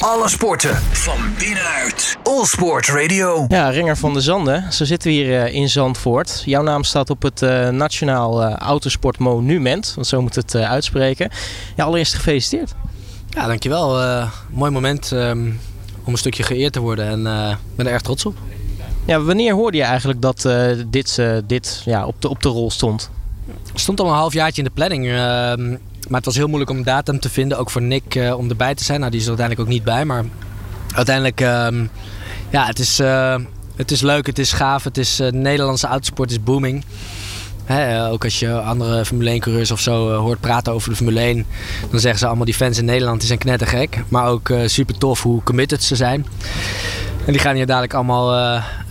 Alle sporten van binnenuit. All Sport Radio. Ja, Ringer van de Zanden. Zo zitten we hier uh, in Zandvoort. Jouw naam staat op het uh, Nationaal uh, Autosport Monument. Want zo moet het uitspreken. Ja, allereerst gefeliciteerd. Ja, dankjewel. mooi moment um, om een stukje geëerd te worden. En ik ben er erg trots op. Ja, wanneer hoorde je eigenlijk dat dit, dit ja, op, de, op de rol stond? Het stond al een halfjaartje in de planning. Ehm, maar het was heel moeilijk om een datum te vinden, ook voor Nick uh, om erbij te zijn. Nou, die is er uiteindelijk ook niet bij. Maar uiteindelijk, uh, ja, het is, uh, het is leuk, het is gaaf. Het is, de Nederlandse autosport is booming. Ook als je andere Formule 1 coureurs of zo hoort praten over de Formule 1, dan zeggen ze allemaal die fans in Nederland die zijn knettergek. Maar ook super tof hoe committed ze zijn. En die gaan hier dadelijk allemaal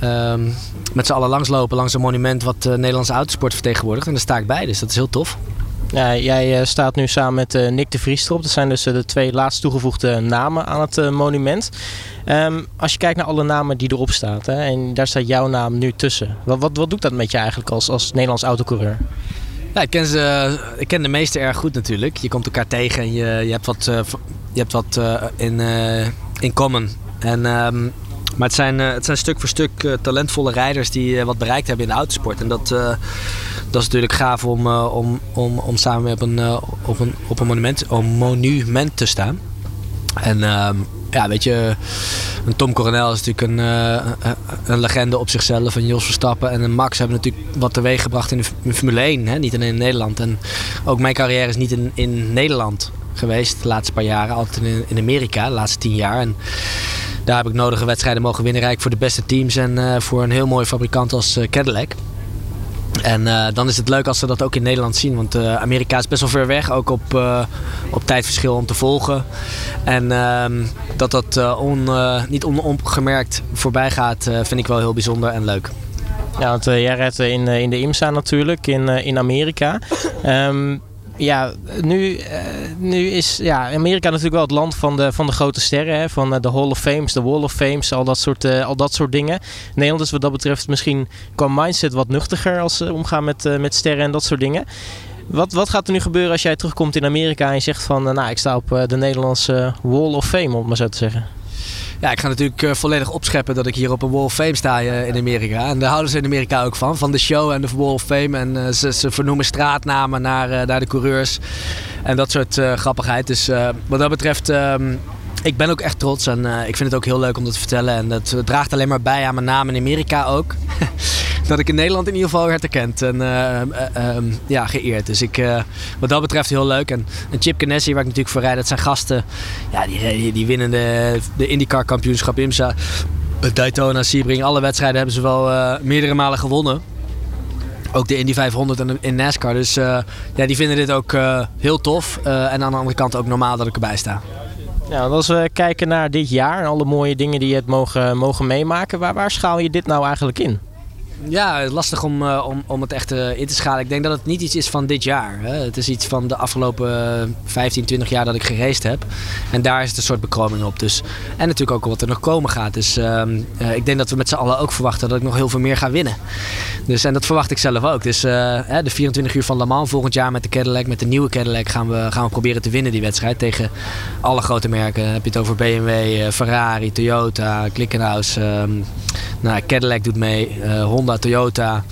uh, met z'n allen langslopen langs een monument wat de Nederlandse autosport vertegenwoordigt. En daar sta ik bij, dus dat is heel tof. Ja, jij eh, staat nu samen met uh, Nick de Vries erop. Dat zijn dus de twee laatst toegevoegde namen aan het monument. Um, als je kijkt naar alle namen die erop staan, en daar staat jouw naam nu tussen. Wat, wat, wat doet dat met je eigenlijk als, als Nederlands autocoureur? Ik ken, ze, ik ken de meesten erg goed natuurlijk. Je komt elkaar tegen en je, je hebt wat, je hebt wat in, in common. En um, maar het zijn, uh, het zijn stuk voor stuk uh, talentvolle rijders die uh, wat bereikt hebben in de autosport. En dat, dat is natuurlijk gaaf om, om, om, om samen op een, op een, op een monument, monument te staan. En ehm, ja, weet je, een Tom Coronel is natuurlijk een, een legende op zichzelf. En Jos Verstappen en een Max hebben natuurlijk wat teweeg gebracht in de Formule 1. Hè? Niet alleen in Nederland. En ook mijn carrière is niet in, in Nederland geweest de laatste paar jaren. Altijd in, in Amerika, de laatste tien jaar. En daar heb ik nodige wedstrijden mogen winnen. Rijk voor de beste teams en uh, voor een heel mooi fabrikant als uh, Cadillac. En uh, dan is het leuk als ze dat ook in Nederland zien. Want Amerika is best wel ver weg, ook op, op tijdverschil om te volgen. En ehm, dat dat on, niet onopgemerkt voorbij gaat, vind ik wel heel bijzonder en leuk. Ja, want jij redt in, in de IMSA natuurlijk, in, in Amerika. Um, ja, nu, uh, nu is ja, Amerika natuurlijk wel het land van de, van de grote sterren. Hè? Van uh, de Hall of Fames, de Wall of Fames, al dat, soort, uh, al dat soort dingen. Nederland is wat dat betreft misschien qua mindset wat nuchtiger als ze omgaan met, met sterren en dat soort dingen. Wat, wat gaat er nu gebeuren als jij terugkomt in Amerika en je zegt van... nou, ik sta op de Nederlandse Wall of Fame, om maar zo te zeggen. Ja, ik ga natuurlijk uh, volledig opscheppen dat ik hier op een Wall of Fame sta uh, in Amerika. En daar houden ze in Amerika ook van. Van de show en de Wall of Fame. En uh, ze, ze, vernoemen straatnamen naar, naar de coureurs. En dat soort grappigheid. Dus wat dat betreft... Um, ik ben ook echt trots en ik vind het ook heel leuk om dat te vertellen. En dat draagt alleen maar bij aan mijn naam in Amerika ook. dat ik in Nederland in ieder geval werd erkend en uh, uh, ja, geëerd. Dus ik, uh, wat dat betreft heel leuk. En, Chip Ganassi, waar ik natuurlijk voor rijd, dat zijn gasten. Ja, die, die winnen de, IndyCar kampioenschap IMSA. Daytona, Sebring, alle wedstrijden hebben ze wel meerdere malen gewonnen. Ook de Indy 500 en in NASCAR. Dus ja, die vinden dit ook heel tof. en aan de andere kant ook normaal dat ik erbij sta. Ja, als we kijken naar dit jaar en alle mooie dingen die je het mogen, mogen meemaken, waar, waar schaal je dit nou eigenlijk in? Ja, lastig om, uh, om, om het echt uh, in te schalen. Ik denk dat het niet iets is van dit jaar. Hè. Het is iets van de afgelopen 15, 20 jaar dat ik geraced heb. En daar is het een soort bekroming op. Dus, en natuurlijk ook wat er nog komen gaat. Dus uh, ik denk dat we met z'n allen ook verwachten dat ik nog heel veel meer ga winnen. Dus, en dat verwacht ik zelf ook. Dus de 24 uur van Le Mans volgend jaar met de Cadillac, met de nieuwe Cadillac, gaan we, gaan we proberen te winnen die wedstrijd. Tegen alle grote merken. Dan heb je het over BMW, Ferrari, Toyota, Klickenhaus. Ehm, nou, Cadillac doet mee, Honda Toyota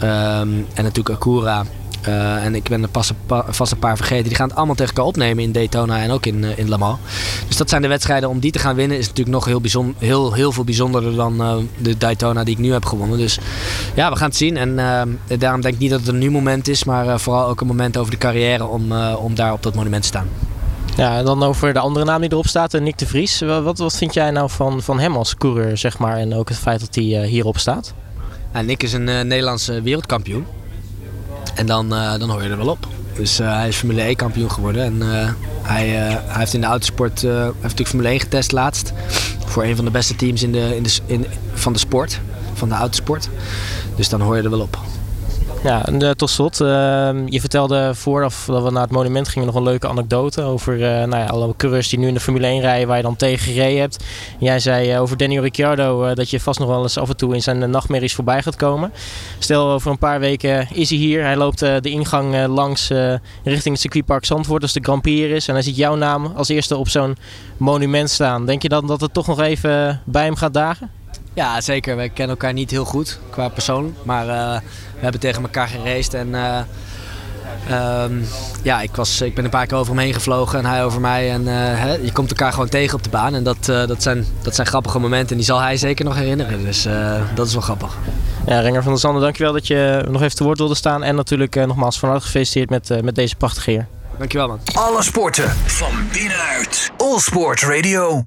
ehm, en natuurlijk Acura. Uh, en ik ben er pas vast een paar vergeten. Die gaan het allemaal tegen elkaar opnemen in Daytona en ook in, uh, in Le Mans. Dus dat zijn de wedstrijden. Om die te gaan winnen is natuurlijk nog heel, bijzonder, heel, heel veel bijzonderder dan uh, de Daytona die ik nu heb gewonnen. Dus ja, we gaan het zien. En daarom denk ik niet dat het een nieuw moment is. Maar vooral ook een moment over de carrière om, om daar op dat monument te staan. Ja, en dan over de andere naam die erop staat, Nick de Vries. Wat, wat vind jij nou van, van hem als coureur, zeg maar? En ook het feit dat hij hierop staat? Nou, Nick is een uh, Nederlandse wereldkampioen. En dan, uh, dan hoor je er wel op. Dus uh, hij is Formule 1 kampioen geworden. En hij, hij, heeft in de autosport heeft natuurlijk Formule 1 getest laatst. Voor een van de beste teams in de, in de, in, van de sport. Van de autosport. Dus dan hoor je er wel op. Ja, en, uh, tot slot. Uh, je vertelde vooraf dat we naar het monument gingen nog een leuke anekdote over uh, nou ja, alle coureurs die nu in de Formule 1 rijden waar je dan tegen gereden hebt. Jij zei over Daniel Ricciardo dat je vast nog wel eens af en toe in zijn nachtmerries voorbij gaat komen. Stel over een paar weken is hij hier. Hij loopt de ingang langs richting het circuitpark Zandvoort als de Grand Prix is. En hij ziet jouw naam als eerste op zo'n monument staan. Denk je dan dat het toch nog even bij hem gaat dagen? Ja, zeker. We kennen elkaar niet heel goed qua persoon. Maar uh, we hebben tegen elkaar geraced. En uh, um, ja, ik, was, ik ben een paar keer over hem heen gevlogen en hij over mij. En uh, hè, je komt elkaar gewoon tegen op de baan. En dat, dat, zijn, dat zijn grappige momenten. En die zal hij zeker nog herinneren. Dus dat is wel grappig. Ja, Renger van der Zanden, dankjewel dat je nog even te woord wilde staan. En natuurlijk nogmaals van harte gefeliciteerd met, met deze prachtige eer. Dankjewel man. Alle sporten van binnenuit. All Sport Radio.